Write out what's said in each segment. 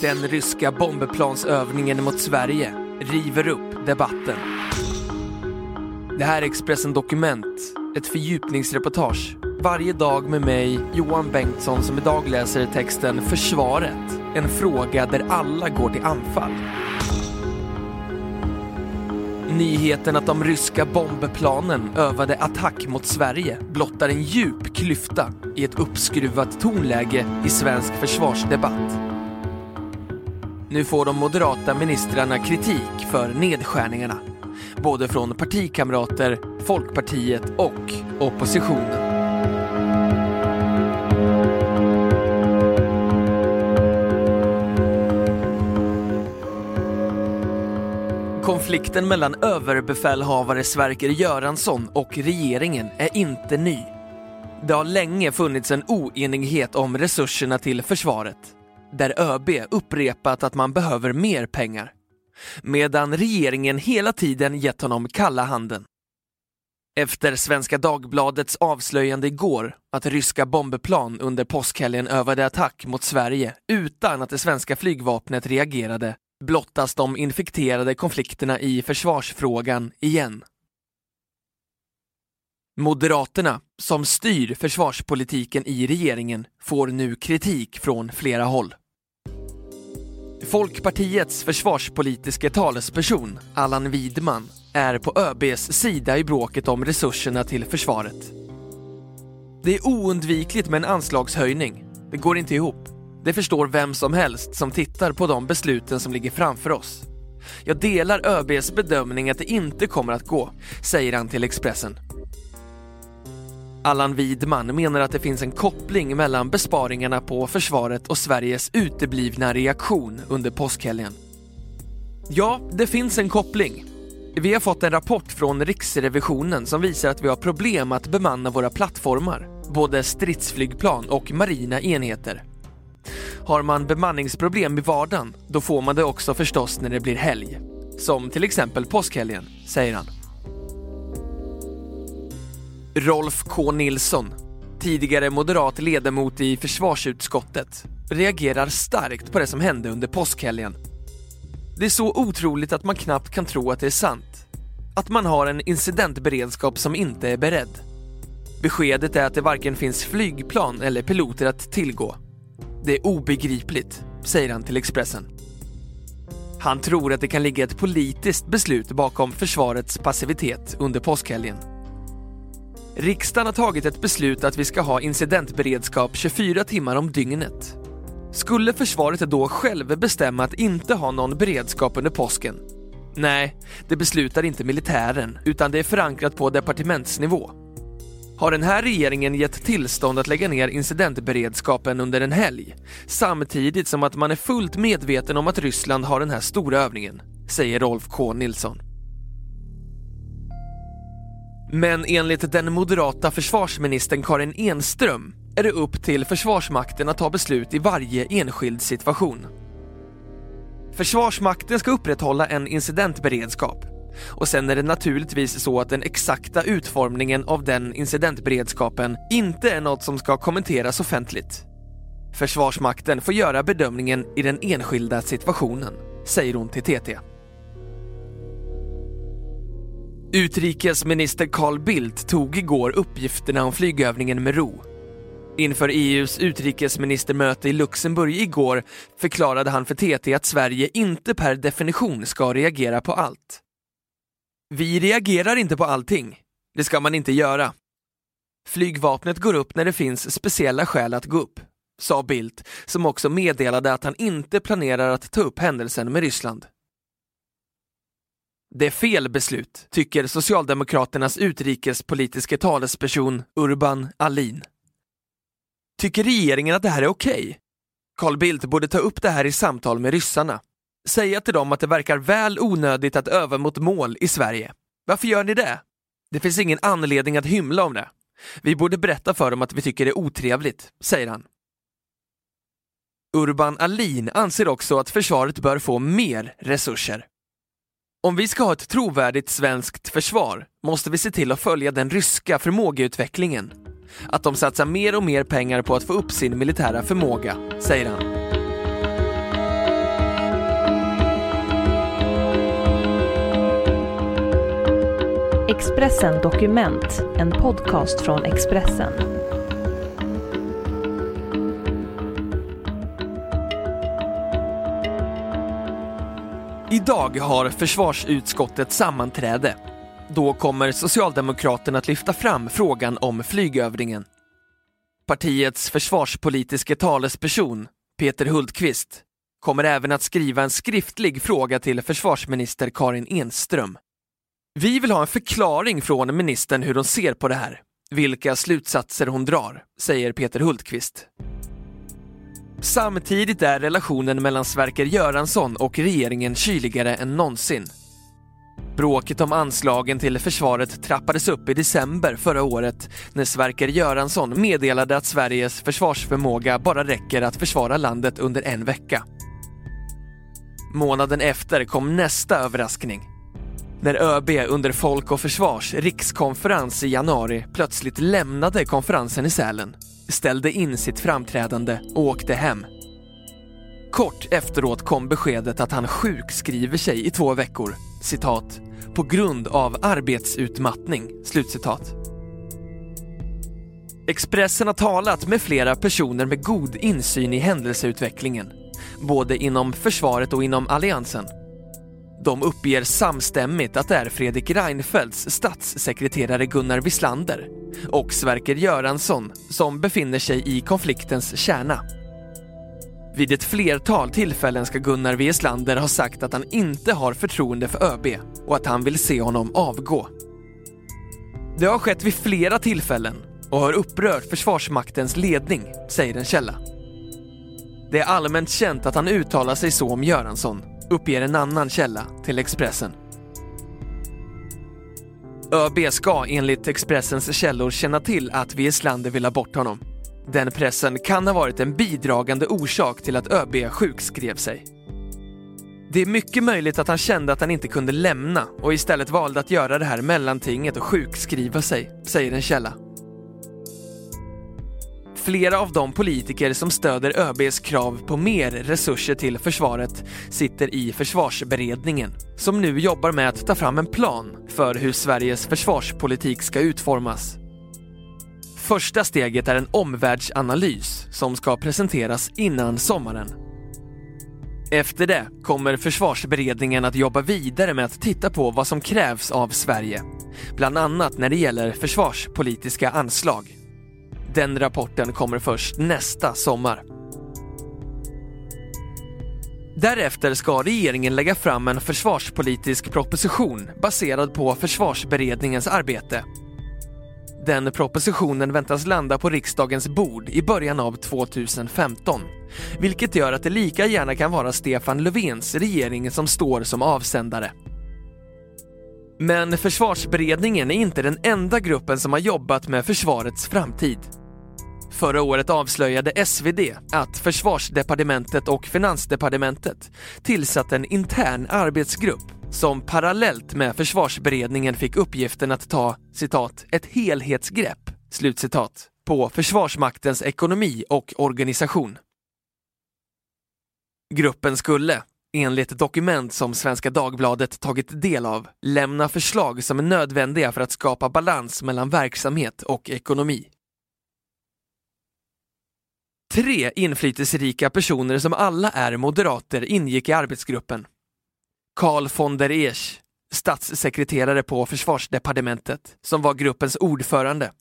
Den ryska bombplansövningen mot Sverige river upp debatten. Det här är Expressen Dokument, ett fördjupningsreportage. Varje dag med mig, Johan Bengtsson, som idag läser texten Försvaret. En fråga där alla går till anfall. Nyheten att de ryska bombplanen övade attack mot Sverige blottar en djup klyfta i ett uppskruvat tonläge i svensk försvarsdebatt. Nu får de moderata ministrarna kritik för nedskärningarna. Både från partikamrater, Folkpartiet och oppositionen. Konflikten mellan överbefälhavare Sverker Göransson och regeringen är inte ny. Det har länge funnits en oenighet om resurserna till försvaret där ÖB upprepat att man behöver mer pengar. Medan regeringen hela tiden gett honom kalla handen. Efter Svenska Dagbladets avslöjande igår att ryska bombplan under påskhelgen övade attack mot Sverige utan att det svenska flygvapnet reagerade blottas de infekterade konflikterna i försvarsfrågan igen. Moderaterna, som styr försvarspolitiken i regeringen, får nu kritik från flera håll. Folkpartiets försvarspolitiska talesperson, Allan Widman, är på ÖBs sida i bråket om resurserna till försvaret. Det är oundvikligt med en anslagshöjning. Det går inte ihop. Det förstår vem som helst som tittar på de besluten som ligger framför oss. Jag delar ÖBs bedömning att det inte kommer att gå, säger han till Expressen. Allan Widman menar att det finns en koppling mellan besparingarna på försvaret och Sveriges uteblivna reaktion under påskhelgen. Ja, det finns en koppling. Vi har fått en rapport från Riksrevisionen som visar att vi har problem att bemanna våra plattformar, både stridsflygplan och marina enheter. Har man bemanningsproblem i vardagen, då får man det också förstås när det blir helg. Som till exempel påskhelgen, säger han. Rolf K Nilsson, tidigare moderat ledamot i försvarsutskottet, reagerar starkt på det som hände under påskhelgen. Det är så otroligt att man knappt kan tro att det är sant. Att man har en incidentberedskap som inte är beredd. Beskedet är att det varken finns flygplan eller piloter att tillgå. Det är obegripligt, säger han till Expressen. Han tror att det kan ligga ett politiskt beslut bakom försvarets passivitet under påskhelgen. Riksdagen har tagit ett beslut att vi ska ha incidentberedskap 24 timmar om dygnet. Skulle försvaret då själv bestämma att inte ha någon beredskap under påsken? Nej, det beslutar inte militären, utan det är förankrat på departementsnivå. Har den här regeringen gett tillstånd att lägga ner incidentberedskapen under en helg, samtidigt som att man är fullt medveten om att Ryssland har den här stora övningen, säger Rolf K Nilsson. Men enligt den moderata försvarsministern Karin Enström är det upp till Försvarsmakten att ta beslut i varje enskild situation. Försvarsmakten ska upprätthålla en incidentberedskap och sen är det naturligtvis så att den exakta utformningen av den incidentberedskapen inte är något som ska kommenteras offentligt. Försvarsmakten får göra bedömningen i den enskilda situationen, säger hon till TT. Utrikesminister Carl Bildt tog igår uppgifterna om flygövningen med ro. Inför EUs utrikesministermöte i Luxemburg igår förklarade han för TT att Sverige inte per definition ska reagera på allt. Vi reagerar inte på allting. Det ska man inte göra. Flygvapnet går upp när det finns speciella skäl att gå upp, sa Bildt, som också meddelade att han inte planerar att ta upp händelsen med Ryssland. Det är fel beslut, tycker Socialdemokraternas utrikespolitiska talesperson Urban Alin. Tycker regeringen att det här är okej? Okay? Carl Bildt borde ta upp det här i samtal med ryssarna. Säga till dem att det verkar väl onödigt att öva mot mål i Sverige. Varför gör ni det? Det finns ingen anledning att hymla om det. Vi borde berätta för dem att vi tycker det är otrevligt, säger han. Urban Alin anser också att försvaret bör få mer resurser. Om vi ska ha ett trovärdigt svenskt försvar måste vi se till att följa den ryska förmågeutvecklingen. Att de satsar mer och mer pengar på att få upp sin militära förmåga, säger han. Expressen Dokument, en podcast från Expressen. Idag har försvarsutskottet sammanträde. Då kommer Socialdemokraterna att lyfta fram frågan om flygövningen. Partiets försvarspolitiske talesperson, Peter Hultqvist, kommer även att skriva en skriftlig fråga till försvarsminister Karin Enström. Vi vill ha en förklaring från ministern hur hon ser på det här, vilka slutsatser hon drar, säger Peter Hultqvist. Samtidigt är relationen mellan Sverker Göransson och regeringen kyligare än någonsin. Bråket om anslagen till försvaret trappades upp i december förra året när Sverker Göransson meddelade att Sveriges försvarsförmåga bara räcker att försvara landet under en vecka. Månaden efter kom nästa överraskning. När ÖB under Folk och Försvars rikskonferens i januari plötsligt lämnade konferensen i Sälen ställde in sitt framträdande och åkte hem. Kort efteråt kom beskedet att han sjukskriver sig i två veckor, citat, på grund av arbetsutmattning, slutcitat. Expressen har talat med flera personer med god insyn i händelseutvecklingen, både inom försvaret och inom alliansen. De uppger samstämmigt att det är Fredrik Reinfeldts statssekreterare Gunnar Wislander och Sverker Göransson som befinner sig i konfliktens kärna. Vid ett flertal tillfällen ska Gunnar Wieslander ha sagt att han inte har förtroende för ÖB och att han vill se honom avgå. Det har skett vid flera tillfällen och har upprört Försvarsmaktens ledning, säger en källa. Det är allmänt känt att han uttalar sig så om Göransson, uppger en annan källa till Expressen. ÖB ska enligt Expressens källor känna till att Wieslander vill ha bort honom. Den pressen kan ha varit en bidragande orsak till att ÖB sjukskrev sig. Det är mycket möjligt att han kände att han inte kunde lämna och istället valde att göra det här mellantinget och sjukskriva sig, säger en källa. Flera av de politiker som stöder ÖBs krav på mer resurser till försvaret sitter i försvarsberedningen, som nu jobbar med att ta fram en plan för hur Sveriges försvarspolitik ska utformas. Första steget är en omvärldsanalys som ska presenteras innan sommaren. Efter det kommer försvarsberedningen att jobba vidare med att titta på vad som krävs av Sverige, bland annat när det gäller försvarspolitiska anslag. Den rapporten kommer först nästa sommar. Därefter ska regeringen lägga fram en försvarspolitisk proposition baserad på försvarsberedningens arbete. Den propositionen väntas landa på riksdagens bord i början av 2015, vilket gör att det lika gärna kan vara Stefan Löfvens regering som står som avsändare. Men försvarsberedningen är inte den enda gruppen som har jobbat med försvarets framtid. Förra året avslöjade SvD att försvarsdepartementet och finansdepartementet tillsatt en intern arbetsgrupp som parallellt med försvarsberedningen fick uppgiften att ta citat, ett helhetsgrepp slutcitat, på Försvarsmaktens ekonomi och organisation. Gruppen skulle, enligt dokument som Svenska Dagbladet tagit del av, lämna förslag som är nödvändiga för att skapa balans mellan verksamhet och ekonomi. Tre inflytelserika personer som alla är moderater ingick i arbetsgruppen. Carl von der Esch, statssekreterare på försvarsdepartementet, som var gruppens ordförande.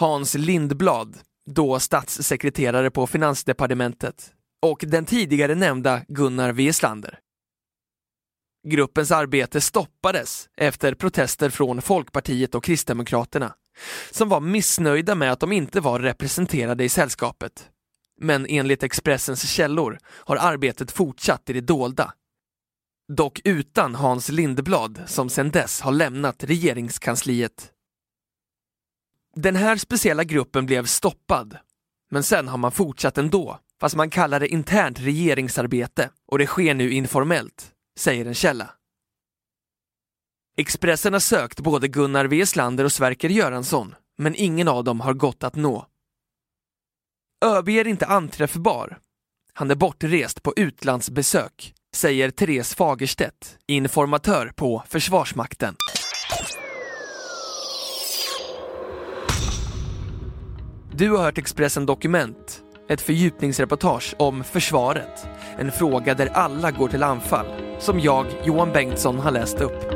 Hans Lindblad, då statssekreterare på finansdepartementet och den tidigare nämnda Gunnar Wieslander. Gruppens arbete stoppades efter protester från Folkpartiet och Kristdemokraterna som var missnöjda med att de inte var representerade i sällskapet. Men enligt Expressens källor har arbetet fortsatt i det dolda. Dock utan Hans Lindblad som sedan dess har lämnat regeringskansliet. Den här speciella gruppen blev stoppad, men sen har man fortsatt ändå, fast man kallar det internt regeringsarbete och det sker nu informellt, säger en källa. Expressen har sökt både Gunnar Weslander och Sverker Göransson, men ingen av dem har gått att nå. ÖB är inte anträffbar. Han är bortrest på utlandsbesök, säger Therese Fagerstedt, informatör på Försvarsmakten. Du har hört Expressen Dokument, ett fördjupningsreportage om försvaret. En fråga där alla går till anfall, som jag, Johan Bengtsson, har läst upp.